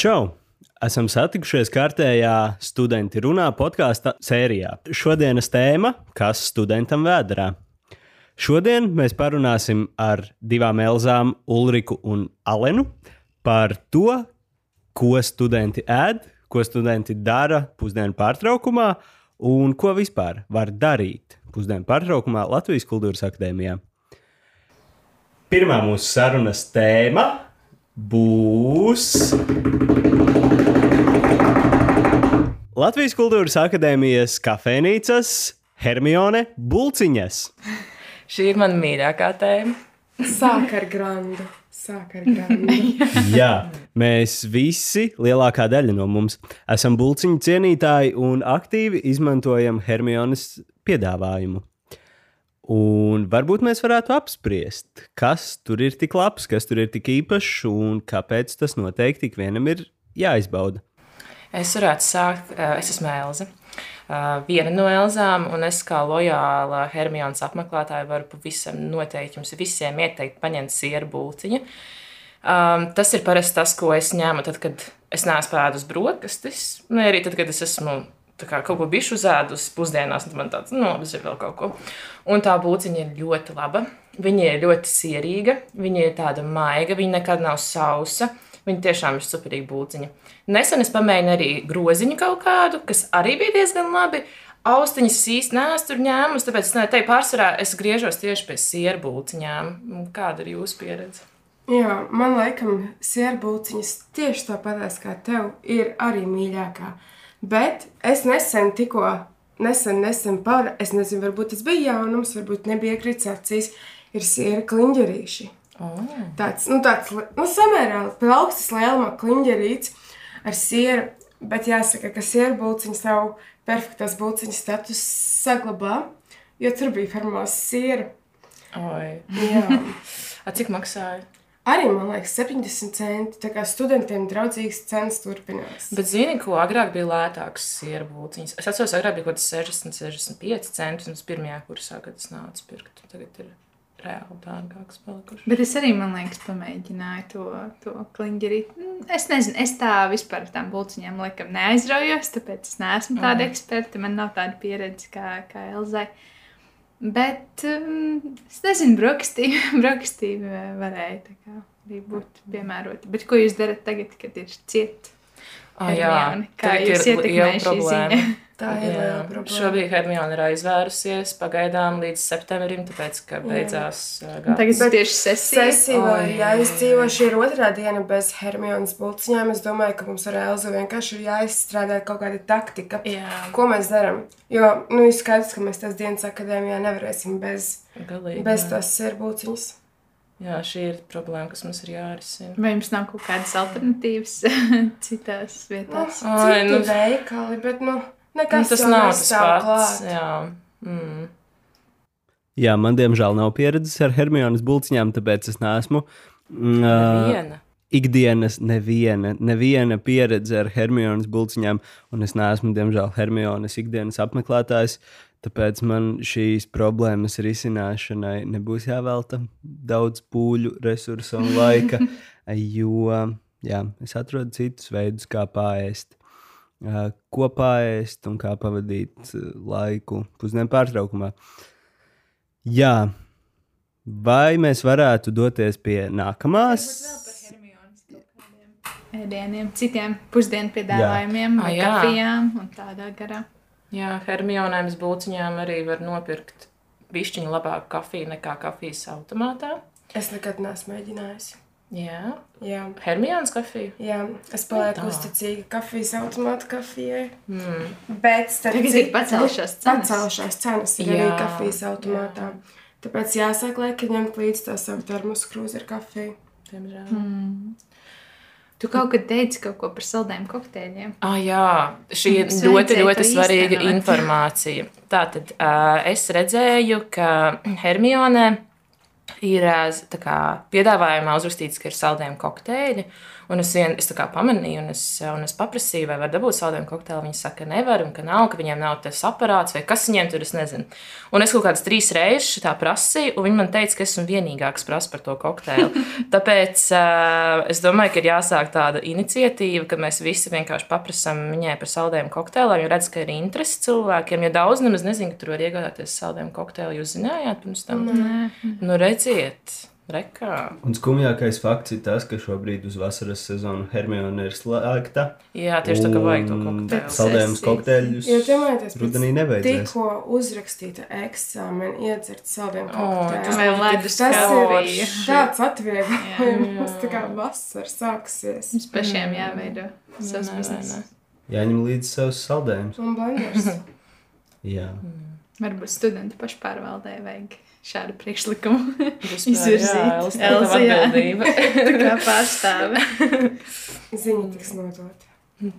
Čau! Esam satikušies kārtējā studenti runā podkāstu sērijā. Šodienas tēma - kas studentam vēdā? Šodien mēs parunāsim ar divām Elzām, Ulriku un Alenu par to, ko studenti ēd, ko studenti dara pusdienu pārtraukumā un ko vispār var darīt pusdienu pārtraukumā Latvijas Kultūras Akadēmijā. Pirmā mūsu sarunas tēma būs Latvijas Kultūras Akadēmijas kafejnīcas Hermione Bulciņas. Šī ir mana mīļākā tēma. Sāk ar grandu. Sāk ar grandu. Jā, mēs visi, lielākā daļa no mums, esam bulciņu cienītāji un aktīvi izmantojam Hermionas piedāvājumu. Un varbūt mēs varētu apspriest, kas tur ir tik labs, kas tur ir tik īpašs un kāpēc tas noteikti ikvienam ir jāizbauda. Es varētu sākt, eh, es esmu Elza. Uh, viena no Elzām, un es kā lojāla Hermionas apmeklētāja varu pavisam noteikti jums visiem ieteikt paņemt sieru būciņu. Um, tas ir parasti tas, ko es ņēmu tad, kad es neesmu pēdus brokastis, vai arī tad, kad es esmu kā, kaut ko bijuši uzēdus pusdienās, un man tāds, nu, tas ir vēl kaut ko. Un tā būciņa ir ļoti laba. Viņa ir ļoti sierīga, viņa ir tāda maiga, viņa nekad nav sausa. Viņa tiešām ir superīga būciņa. Nesen es pamēģināju arī groziņu kaut kādu, kas arī bija diezgan labi. Austiņas īsti neesmu tur ņēmusi, tāpēc es teiktu, pārsvarā es griežos tieši pie sieru būciņām. Kāda ir jūsu pieredze? Jā, man laikam sierbūciņas tieši tāpatās kā tev ir arī mīļākā. Bet es nesen tikko, nesen, nesen par, es nezinu, varbūt tas bija jaunums, varbūt nebija iekrits acīs, ir siera kliņģerīši. Oh. Tāds, nu tāds, nu samērā plaukstas lielumā kliņģerīts ar sieru, bet jāsaka, ka sierbūciņa savu perfektās būciņas status saglabā, jo tur bija formās siera. Oi. Jā. A, cik maksāja? Arī, man liekas, 70 centi. Tā kā studentiem draudzīgas cenas turpinās. Bet zini, ko agrāk bija lētāks sieru būciņas? Es atceros, agrāk bija kaut kas 60, 65 centi, un tas pirmajā kursā, kad es nācu pirkt. Tagad ir reāli dārgāks palikuši. Bet es arī, man liekas, pamēģināju to, to kliņģeri. Es nezinu, es tā vispār tām būciņām laikam neaizraujos, tāpēc es neesmu tāda Mhm. eksperta. Man nav tāda pieredze kā, kā Elzai. Bet um, es nezinu, brokastī, brokastī varēja tā kā arī būt piemēroti. Bet ko jūs darat tagad, kad ir cieta? Ah, jā, Hermione, kā jūs ietekmēja šī problēma. ziņa? Tā ir Jā. problēma. Šobrīd Hermione ir aizvērusies pagaidām līdz septembrim, tāpēc, ka beidzās gads. Tagad Bet ir tieši sesija. Sesija vēl jā, jāizdzīvo. Šī ir otrā diena bez Hermionas būciņām. Es domāju, ka mums ar Elzu vienkārši ir jāizstrādā kaut kāda taktika. Jā, Ko mēs darām? Jo nu, ir skaidrs, ka mēs tās dienas akadēmijā nevarēsim bez, galīgi. bez tās sērbūciņas. Jā, šī ir problēma, kas mums ir jārisina. Vai jums nav kaut kādas alternatīvas citās Nu, vietās? Ai, citi nu- veikali, bet nu, Nu, nekas tas jau nav tas pats. klāt. Jā. Mm. Jā, man diemžēl nav pieredzes ar Hermionas bulciņām, tāpēc es neesmu. mm, ā, Viena. ikdienas neviena, neviena pieredze ar Hermionas bulciņām, un es neesmu, diemžēl, Hermionas ikdienas apmeklētājs. Tāpēc man šīs problēmas risināšanai nebūs jāvelta daudz pūļu, resursu un laika, jo jā, es atrodu citus veidus, kā pāriest, ko pāriest un kā pavadīt laiku pusdienu pārtraukumā. Jā, vai mēs varētu doties pie nākamās? ēdieniem, citiem pusdienu piedāvājumiem, jā. kafijām un tādā garā. Jā, Hermionēm būciņām arī var nopirkt višķiņu labāku kafiju nekā kafijas automātā. Es nekad neesmu mēģinājusi. Jā, Jā. Hermionas kafija. Jā, es palieku uzticīga kafijas automāta kafijai. Mm. Bet starp citu- ir pacēlušās cenas. Pacēlušās cenas ir Jā, arī kafijas automātā. Tāpēc jāsāk laika ņemt līdzi to savu termosu krūzi ar kafiju. Diemžēl. Mm. Tu kaut kad teici kaut ko par saldējumu kokteļiem. Ah, jā, šī ir ļoti, vajadzēja ļoti to svarīga īstenot. informācija. Tātad uh, es redzēju, ka Hermione ir tā kā, piedāvājumā uzrakstīts, ka ir saldējuma kokteļi. Un es, vien, es pamanīju, un es, un es paprasīju, vai var dabūt saldējumu kokteili. Viņi saka, ka nevar, un ka nav, ka viņiem nav tas aparāts, vai kas viņiem tur, es nezinu. Un es kaut kādas trīs reizes tā prasīju, un viņi man teica, ka esmu vienīgā, kas prasa par to kokteili. Tāpēc uh, es domāju, ka ir jāsāk tāda iniciatīva, ka mēs visi vienkārši paprasām viņai par saldējumu kokteili, jo redz, ka ir interesi cilvēkiem. Ja daudz nemaz nezinu, ka tur var iegādāties saldējumu kokteili, jūs zinājāt pirms tam? Nē. Nu, redziet! Rekā. Un skumjākais fakts ir tas, ka šobrīd uz vasaras sezonu Hermione ir slēgta. Jā, tieši tā kā vajag to kokteili. Saldējumus kokteļus. Jo domājieties, rudenī nevajadzēs. Tikko uzrakstīta eksāmena iedzert saldējumu O, kokteili. tas Vai ledus Tas kafija. ir tāds atvieglojums, tā kā vasara sāksies. Mums pašiem jāveido savs Nē, nē, bizness. nē. Jāņem līdzi savus saldējumus. Un blenders. Jā. Varbūt studenti pašpārvaldē vajag šādu priekšlikumu izvirzīt. Jā, Elsa, jā. Tā kā pārstāve. Ziņa tiks nodota.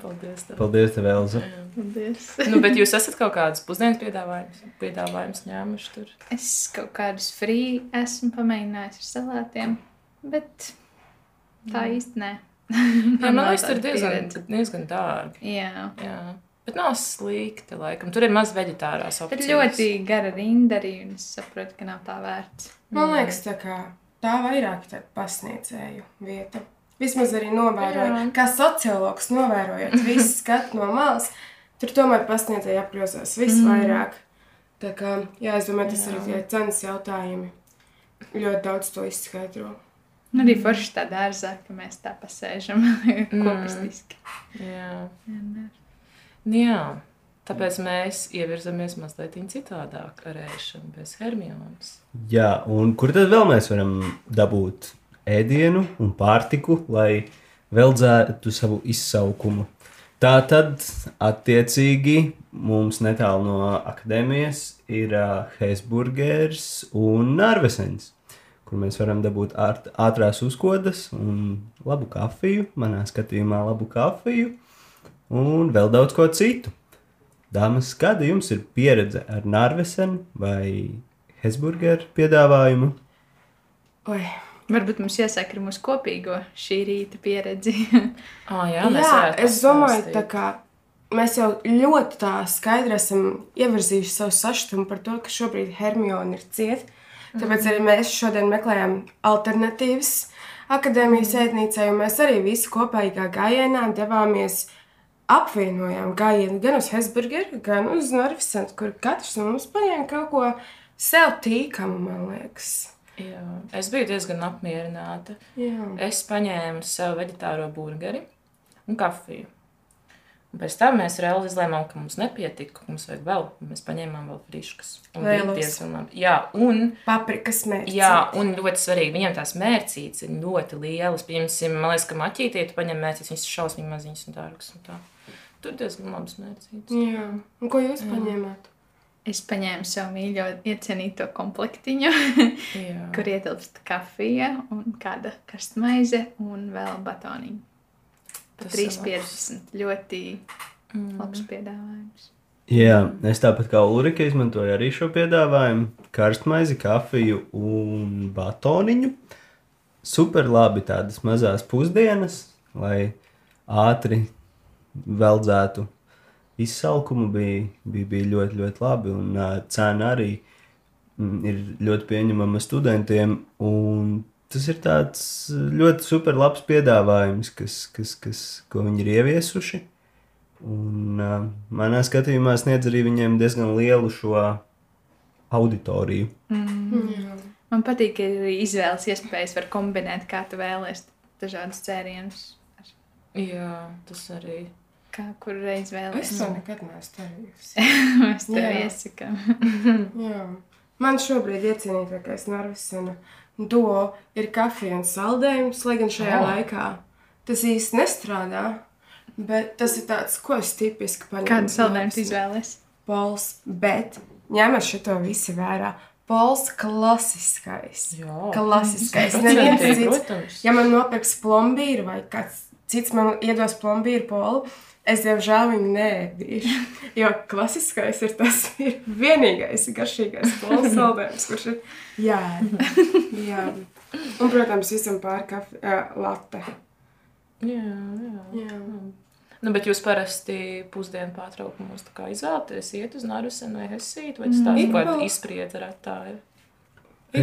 Paldies. Tev. Paldies, tev, Elza. Paldies. Nu, bet jūs esat kaut kādas pusdienas piedāvājumus, piedāvājumus ņēmuši tur. Es kaut kādus free esmu pamēģinājis ar salātiem, bet tā īsti nē. Jā, man liekas, tur diezgan, diezgan dārgi. Jā. Jā. Bet nav slikti, laikam. Tur ir maz veģetārās Bet opcijas. ļoti gara rinda arī, un es saprotu, ka nav tā vērts. Man liekas, tā, kā, tā vairāk ir pasniedzēju vieta. Vismaz arī novēroju, Jā. kā sociologs novērojot visu skatu no malas, tur tomēr pasniedzēji apgrozās visvairāk. Tā kā, jā, es domāju, tas Jā. arī tie cenas jautājumi ļoti daudz to izskaidro. Nu, arī forši tā dārzā, ka mēs tā pasēžam kopistiski. Jā. Vienmēr. Nu, jā. Tāpēc mēs ievirzamies mazliet citādāk ar ēšanu bez Hermionas. Jā, un kur tad vēl mēs varam dabūt ēdienu un pārtiku, lai veldzētu savu izsaukumu? Tā tad, attiecīgi, mums netālu no akadēmijas ir uh, Hesburgers un Narvesens, kur mēs varam dabūt ātrās uzkodas un labu kafiju, manā skatījumā labu kafiju un vēl daudz ko citu. Dāmas, kāda jums ir pieredze ar Narvesenu vai Hesburgeru piedāvājumu? Oi, Varbūt mums jāsaka ar mūsu kopīgo šī rīta pieredzi. Ah, jā, jā, es domāju, kā mēs jau ļoti tā skaidri esam ievirzījuši savu sašutumu par to, ka šobrīd Hermione ir cieta. Tāpēc arī mēs šodien meklējam alternatīvas akadēmijas ēdnīcai, un mēs arī visi kopīgā gājienā devāmies. Apvienojām gājienu gan uz Hesburgeru, gan uz Norvisentu, kur katrs no mums paņēma kaut ko sev tīkamu, man liekas. Jā, es biju diezgan apmierināta. Jā. Es paņēmu sev vegetāro burgeri un kafiju. Un pēc tam mēs reāli izlēmām, ka mums nepietika, ka mums vajag vēl. Mēs paņēmām vēl friškas. Un labi. Jā, un, Paprikas mērķis. jā, un ļoti svarīgi, viņiem tās mērcītes ir ļoti lielas. Piemēram, man liekas, ka maķītī tu paņem mērcītes, viņas ir šausmīgi maziņas un dārgas. Un tā. Tur diezgan labas mērcītes. Jā. Un ko jūs paņēmāt? Es paņēmu savu mīļo, iecienīto komplektiņu, Jā. kur ietilpst kafija, un kāda karstmaize un vēl batoniņa. Pa Tas ir 3,50. Ļoti Mm. labs piedāvājums. Jā, es tāpat kā Ulrika izmantoju arī šo piedāvājumu. Karstmaizi, kafiju un batoniņu. Super labi tādas mazas pusdienas, lai ātri veldzētu izsalkumu. Bija, bija, bija ļoti, ļoti labi. Un uh, cena arī mm, ir ļoti pieņemama studentiem. Un tas ir tāds ļoti super labs piedāvājums, kas, kas, kas, ko viņi ir ieviesuši. Un, uh, manā skatījumā sniedz arī viņiem diezgan lielu šo auditoriju. Jā. Man patīk, ka ir arī izvēles iespējas, var kombinēt, kā tu vēlēsies dažādus cēlienus. Jā, tas arī. Kā kur reiz Es vēlēsies. to nekad neesmu darījusi. Mēs tev Jā. iesakām. Man šobrīd iecienītākais Norvisena duo ir kafija un saldējums, lai gan šajā Oh. laikā tas īsti nestrādā. Bet tas ir tāds, ko es tipiski paņēmu. Kādu saldējumu tu izvēlēsies? Pols, bet ņemot šo visu vērā. Pols klasiskais. Jā. Klasiskais. Neviens cits. Ja man nopirks plombīru vai kāds cits man iedos plombīru polu, es diemžēl viņu neēdīšu. Jo klasiskais ir tas ir vienīgais garšīgais pols saldējums, kurš ir jā. jā. Un, protams, visam pāri kafe, uh, latte. Jā, jā. Jā. Nu, bet jūs parasti pusdienu pārtraukumos tā izvēlaties iet uz Nārusenu vai Hesītu, vai tas tāds Ik kaut kāda vēl- izspriedze retā ir?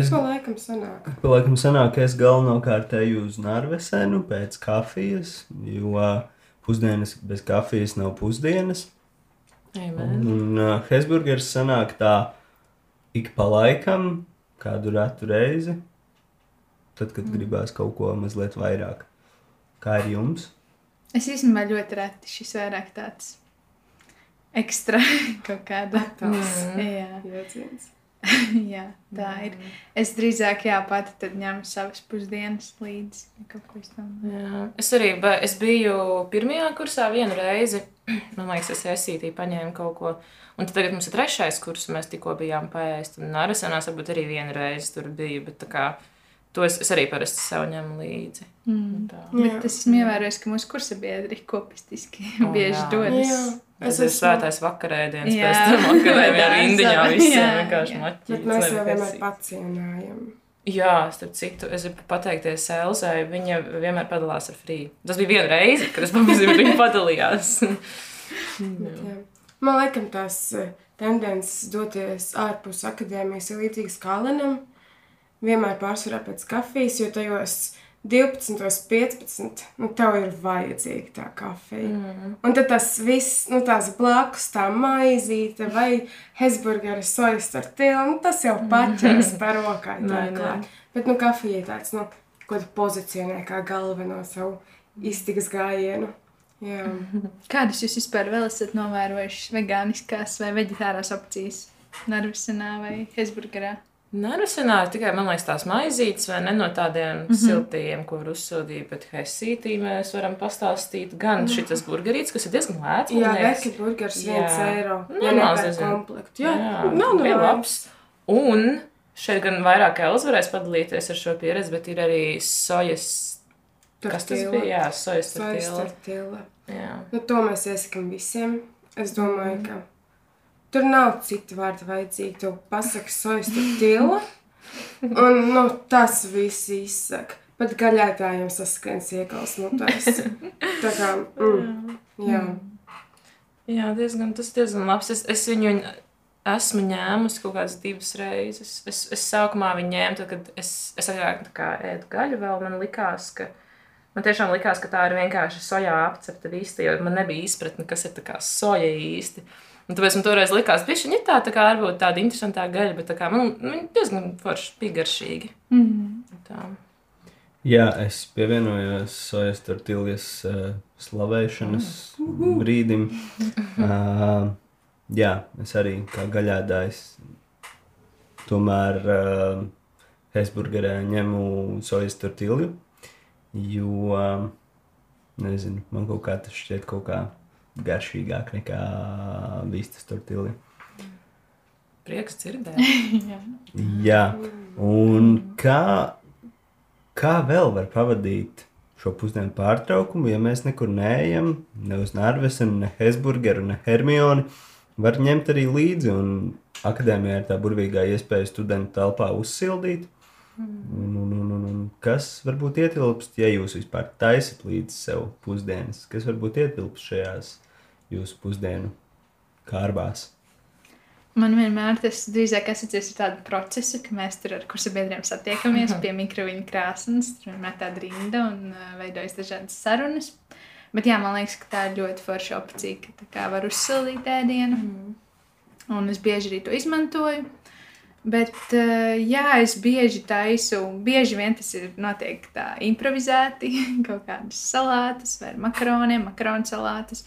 Es- pa laikam sanāk. Laikam sanāk, ka es galvenokārt eju uz Norvēģiju pēc kafijas, jo ā, pusdienas bez kafijas nav pusdienas. Amen. Un uh, Hesburgers sanāk tā ik pa laikam, kādu retu reizi, tad, kad mm. gribās kaut ko mazliet vairāk. Kā ir jums? Es īstenībā ļoti reti šis vairāk tāds ekstra kaut kāda. Tas Jā, jēdziens. jā, tā ir. Es drīzāk, jā, pati ņemu savas pusdienas līdzi. Es. Jā. Arī es biju pirmajā kursā vienu reizi. Man liekas, es esītī paņēmu kaut ko. Un tagad mums ir trešais kurs, un mēs tikko bijām paēst. Un Nārasenās varbūt arī vienu reizi tur biju. Bet tā kā to es, es arī parasti sev ņemu līdzi. Mm. Bet es esmu ievērojis, ka mūsu kursa biedri kopistiski O, bieži jā. dodas. Jā. Es Es esmu svētais vakarēdienas, Jā. pēc tam akadēmijā ar indiņā visiem vienkārši maķīt. Bet mēs jau vienmēr pacienājam. Jā, starp citu, es gribu pateikties Elzai. Viņa vienmēr padalās ar frī. Tas bija viena reize, kad es pamazinu, viņa padalījās. Bet, jā. Man liekas, tās eh, tendences doties ārpus akadēmijas ir līdzīgas kā Alenam. Vienmēr pārsvarā pēc kafijas, jo tajos 12, 15, nu, tev ir vajadzīga tā kafija. Mm. Un tad tas viss, nu, tās blakus, tā maizīte vai Hesburgera sojas ar tīlu, nu, tas jau paķers par rokai. Nē, nē. Bet, nu, kafija ir tāds, nu, ko tu pozicionē kā galveno savu iztikas gājienu. Jā. Kādas jūs vispār vēl esat novērojušas vegāniskās vai veģetārās opcijas? Narvisenā vai Hesburgerā? Nerasinā tikai, man liekas, tās maizītes, vai ne no tādiem mm -hmm. siltiem, ko var uzsildīt, bet hesītī mēs varam pastāstīt gan mm. šis burgerīts, kas ir diezgan lēts. Jā, vērki burgers Jā. viens eiro. Nu, Ja maz, nepērk nezinu. komplektu. Jā, Jā, nav no labs. Un šeit gan vairāk Elza varēs padalīties ar šo pieredzi, bet ir arī sojas. Kas tas bija? Jā, sojas Sojas tortilla. tortilla. Jā. Nu, to mēs iesakām visiem. Es domāju, ka tur nav citu vārdu vajadzīgi. Tu pasaki sojas tortilla. Un nu, tas viss izsaka. Pat gaļātājiem saskriens iekals mutēs. Tā kā, mm, jā. Jā, diezgan, tas diezgan labs. Es, es viņu esmu ņēmusi kaut kādas divas reizes. Es, es sākumā viņu ņēmu, tad, kad es, es agrāk tā kā ēdu gaļu vēl. Man likās, ka, man tiešām likās, ka tā ir vienkārši sojā apcepta vista, jo man nebija izpratne, kas ir tā kā soja īsti. Un tāpēc man toreiz likās, ka viņa tā, tā kā varbūt tāda interesanta gaļa, bet kā man viņa diezgan forši bija garšīga. Mm. Tā. Jā, es pievienojos sojas tortillas uh, slavēšanas brīdim. Uh, jā, es arī kā gaļādājs. Tomēr uh, Hesburgerē ņemu sojas tortillu, jo, uh, nezinu, man kaut kā tas šķiet kaut kā garšīgāk nekā vistas tortilli. Prieks dzirdēt. Jā, un kā, kā vēl var pavadīt šo pusdienu pārtraukumu, ja mēs nekur neejam, ne uz Nārvesenu, ne Hesburgeru, ne Hermioni, var ņemt arī līdzi, un akadēmijā ir tā burvīgā iespēja studentu telpā uzsildīt. Un, un, un, un, un kas varbūt ietilpst, ja jūs vispār taisat līdzi sev pusdienas, kas varbūt ietilpst šajās jūsu pusdienu kārbās? Man vienmēr tas drīzāk asociēts ar tādu procesu, ka mēs tur ar kursu biedriem satiekamies pie mikroviņu krāsnes, tur vienmēr tāda rinda un uh, veidojas dažādas sarunas. Bet jā, man liekas, ka tā ir ļoti forša opcija, ka tā kā var uzsildīt ēdienu. Un es bieži arī to izmantoju. Bet, uh, jā, es bieži taisu, bieži vien tas ir notiek tā improvizēti, kaut kādas salātas, vai ar makaroniem, makaronu salātas,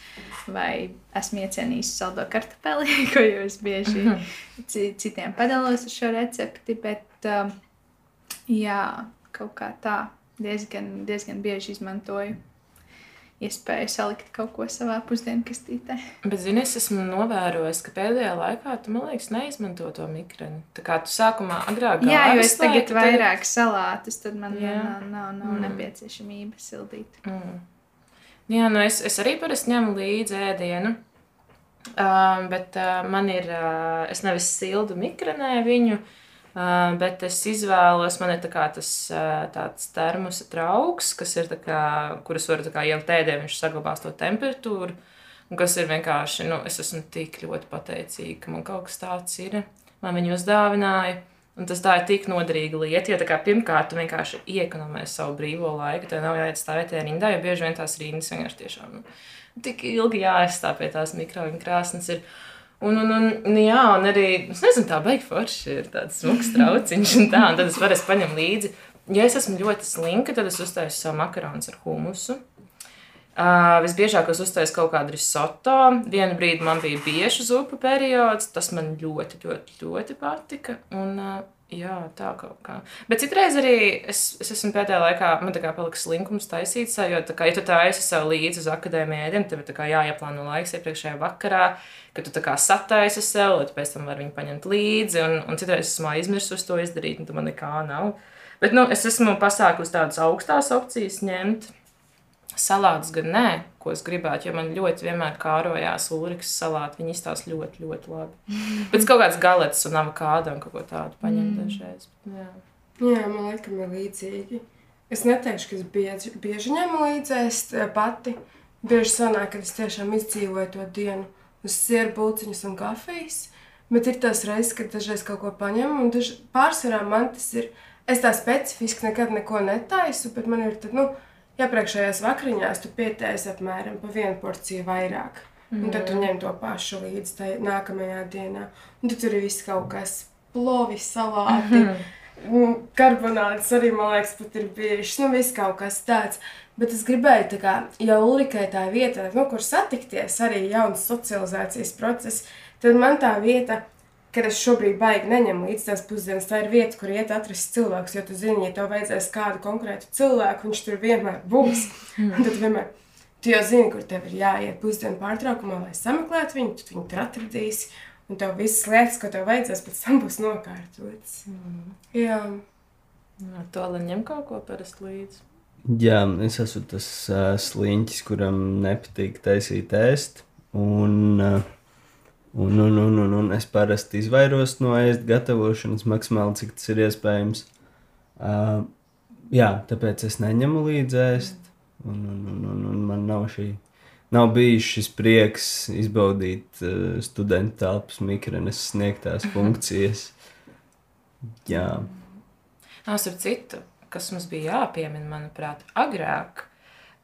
vai esmu iecienījis saldo kartupeli, ko jūs bieži ci- citiem padalos ar šo recepti. Bet, uh, jā, kaut kā tā diezgan, diezgan bieži izmantoju iespēju salikt kaut ko savā pusdienu kastītē. Bet, zini, es esmu novērojis, ka pēdējā laikā tu, man liekas, neizmanto to mikrofonu. Tā kā tu sākumā agrāk Jā, jo es tagad tad- vairāk salātus, tad man Jā. nav, nav, nav Mm. nepieciešamība sildīt. Mm. Jā, nu es, es arī parasti ņemu līdzi ēdienu. Uh, bet uh, man ir, uh, es nevis sildu mikronē viņu, Uh, bet es izvēlos, man ir tā tas uh, tāds termosa trauks, kas ir kā, kuras var tā kā ielikt ēdē, viņš saglabās to temperatūru. Un kas ir vienkārši, nu, es esmu tik ļoti pateicīga, ka man kaut kas tāds ir. Man viņu uzdāvināja. Un tas tā ir tik noderīga lieta, jo kā, pirmkārt, tu vienkārši iekonomē savu brīvo laiku. Tev nav jāiet stāvēt tajā rindā, jo bieži vien tās rindas vienkārši tiešām nu, tik ilgi jāaizstāv pie tās mikroviņu krāsnes. Ir. Un, un, un, un, jā, un arī, es nezinu, tā beigas forša ir tāds smags trauciņš, un tā, un tad es varēšu paņemt līdzi. Ja es esmu ļoti slinka, tad es uztaisu savu makaronus ar humusu. Uh, visbiežāk es uztaisu kaut kādu risoto. Vienu brīdi man bija bieža zupa periods, tas man ļoti, ļoti, ļoti patika. Un, uh, jā, tā kaut kā. Bet citreiz arī es, es esmu pēdējā laikā, man tā kā paliks slinkums taisīt, jo, kā, ja tu tā esi sev līdzi uz akadēmijā, tad tev ir jāieplāno laiks iepriekšējā vakarā, kad tu tā kā sataisi sev, lai pēc tam var viņu paņemt līdzi. Un, un citreiz esmu aizmirsus to izdarīt, un tu man nekā nav. Bet nu, es esmu pasākusi tādas augstās opcijas ņemt. Salātus gan nē, ko es gribētu, jo man ļoti vienmēr kārojās ūriks salāti. Viņi izstāsta ļoti, ļoti labi. Pēc kaut kādas galetas un avokāda un kaut ko tādu paņemt mm. dažreiz. Jā. jā, man laikam ir līdzīgi. Es neteikšu, ka es bieži, bieži ņemu līdzēs pati. Bieži sanāk, ka es tiešām izdzīvoju to dienu uz sieru pulciņas un kafijas. Bet ir tās reizes, kad dažreiz kaut ko paņem, un daž... pārsvarā man tas ir. Es tā specifiski nekad neko netaisu, bet man ir tad, nu, iepriekšējās vakariņās tu pietēsi apmēram pa vienu porciju vairāk. Mm. Un tad tu ņem to pašu līdzi tai nākamajā dienā. Un tad tur ir viss kaut kas plovi, salāti. Mm. Karbonāts arī, man liekas, pat ir bijušas. Nu, viss kaut kas tāds. Bet es gribēju, tā kā, ja Ulrikai tā vieta, nu, kur satikties, arī jauns socializācijas process, tad man tā vieta kad es šobrīd baigi neņemu līdzi tās pusdienas, tā ir vieta, kur iet atrast cilvēks. Jo tu zini, ja tev vajadzēs kādu konkrētu cilvēku, viņš tur vienmēr būs. Un tad vienmēr tu jau zini, kur tev ir jāiet pusdienu pārtraukumā, lai sameklētu viņu, tu viņu tur atradīsi. Un tev visas lietas, ko tev vajadzēs, pēc tam būs nokārtotas. Mm. Jā. Ar to lai ņem kaut ko parasti līdzi. Jā, es esmu tas uh, sliņķis, kuram nepatīk taisīt ēst. Un, uh, Un, un, un, un, un es parasti izvairos no ēst gatavošanas maksimāli, cik tas ir iespējams. Uh, jā, tāpēc es neņemu līdzi ēst. Un, un, un, un, un man nav šī. Nav bijis šis prieks izbaudīt uh, studentu telpas mikrofonas sniegtās funkcijas. Jā. Nāc ar citu, kas mums bija jāpiemina, manuprāt, agrāk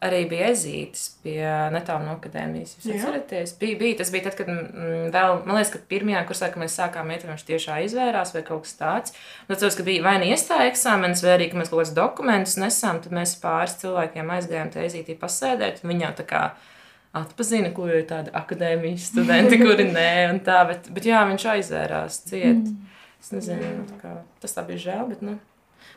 arī bija ezītis pie netālu no akadēmijas. Jūs atceraties? Bija, bija, tas bija tad, kad mm, vēl, man liekas, ka pirmajā kursā, kad mēs sākām iet, viņš tiešā izvērās vai kaut kas tāds. Un tad, kad bija vai nu iestāja eksāmenis, vai arī, ka mēs kaut kādus dokumentus nesām, tad mēs pāris cilvēkiem aizgājām te ezītī pasēdēt, un jau tā kā atpazina, kur ir tādi akadēmijas studenti, kuri nē, un tā, bet, bet jā, viņš aizvērās ciet. Mm. Es nezinu, kā, tas tā bija žēl, bet, nu.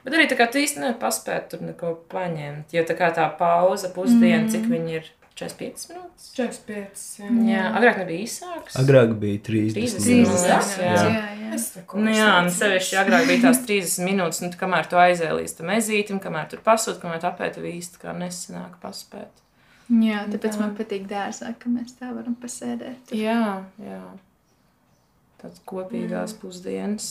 Bet arī tā kā tu īsti nepaspēji tur neko paņemt. Jo tā kā tā pauza pusdiena, mm. cik viņi ir 45 minūtes. 45. Jā, jā agrāk nebija īsāks. Agrāk bija 30, 30 minūtes. Jā, jā. jā. jā, jā. Nu, jā, un sevišķi agrāk bija tās 30 minūtes, nu, kamēr tu aizēji līdz tam ezītim, kamēr tur pasūti, kamēr tu apēti īsti kā nesanāk paspēt. Jā, tāpēc tā. man patīk dārzā, ka mēs tā varam pasēdēt. Tur. Jā, jā. Tāds kopīgās jā. pusdienas.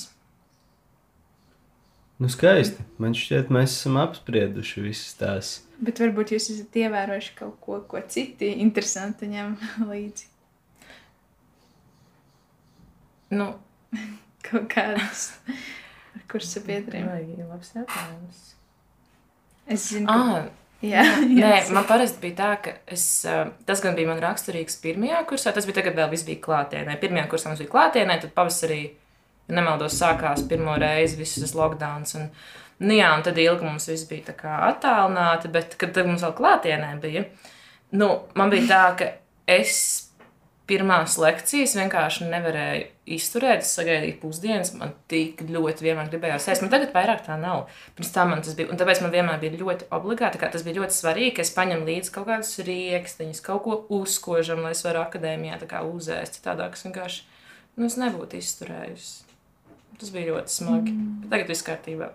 Nu, skaisti. Man šķiet, mēs esam apsprieduši visas tās. Bet varbūt jūs esat ievērojuši kaut ko, ko citi interesanti ņem līdzi. Nu, kaut kādas ar kursu biedriem. Jā, labs jautājums. Es zinu, ka... Ah, Jā, jā, Nē, man parasti bija tā, ka es, tas gan bija man raksturīgs pirmajā kursā, tas bija tagad vēl viss bija klātienē. Pirmajā kursā mums bija klātienē, tad pavasarī ja nemaldos, sākās pirmo reizi viss šis lockdown. Un, nu, jā, un tad ilgi mums viss bija attālināti, bet kad mums vēl klātienē bija, nu, man bija tā, ka es pirmās lekcijas vienkārši nevarēju izturēt, es sagaidīju pusdienas, man tik ļoti vienmēr gribējās ēst. Man tagad vairāk tā nav. Pirms tam man tas bija, un tāpēc man vienmēr bija ļoti obligāti, tas bija ļoti svarīgi, ka es paņemu līdzi kaut kādus rīkstiņus, kaut ko uzkožam, lai es varu akadēmijā uzēst. Citādāk es vienkārši, nu, es nebūtu izturējusi. Tas bija ļoti smagi. Mm. Tagad viss kārtībā.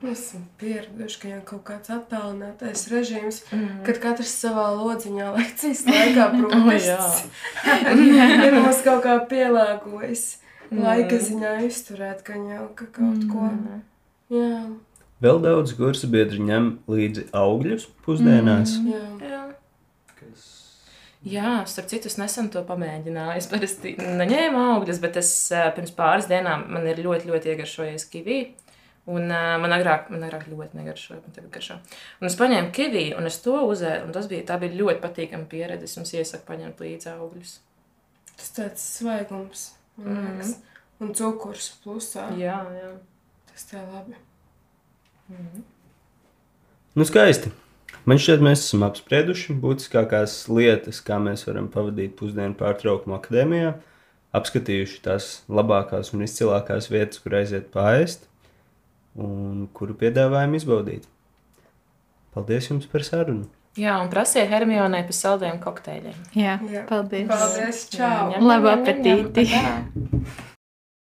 Mēs esam pieraduši, ka ir kaut kāds attālinātais režīms, mm. kad katrs savā lodziņā lekcijas laikā protams. oh, jā, mums kaut kā pielāgojas. laika ziņā izturēt, gan jau ka kaut ko. Jā, Vēl daudz kursu biedri ņem līdzi augļus pusdienās. jā. Jā. Jā, starp citu, es nesen to pamēģināju. Es parasti neņēmu augļus, bet es eh, pirms pāris dienām man ir ļoti, ļoti iegaršojies kivī. Un uh, man agrāk, man agrāk ļoti negaršoja, man tagad garšo. Un es paņēmu kivī, un es to uzēju, un tas bija, tā bija ļoti patīkama pieredze. Es jums iesaku paņemt līdzi augļus. Tas tāds svaigums, man liekas. Un cukurs plusā. Jā, jā. Tas tā labi. Nu, skaisti. Man šķiet, mēs esam apsprieduši būtiskākās lietas, kā mēs varam pavadīt pusdienu pārtraukumu akadēmijā, apskatījuši tās labākās un izcilākās vietas, kur aiziet pāriest un kuru piedāvājam izbaudīt. Paldies jums par sarunu! jā, un prasiet Hermionai par saldējiem kokteļiem. Jā, Jā. paldies. Paldies, čau! Ņem, ņem, Labu ņem, ņem, ņem. apetīti. Tā.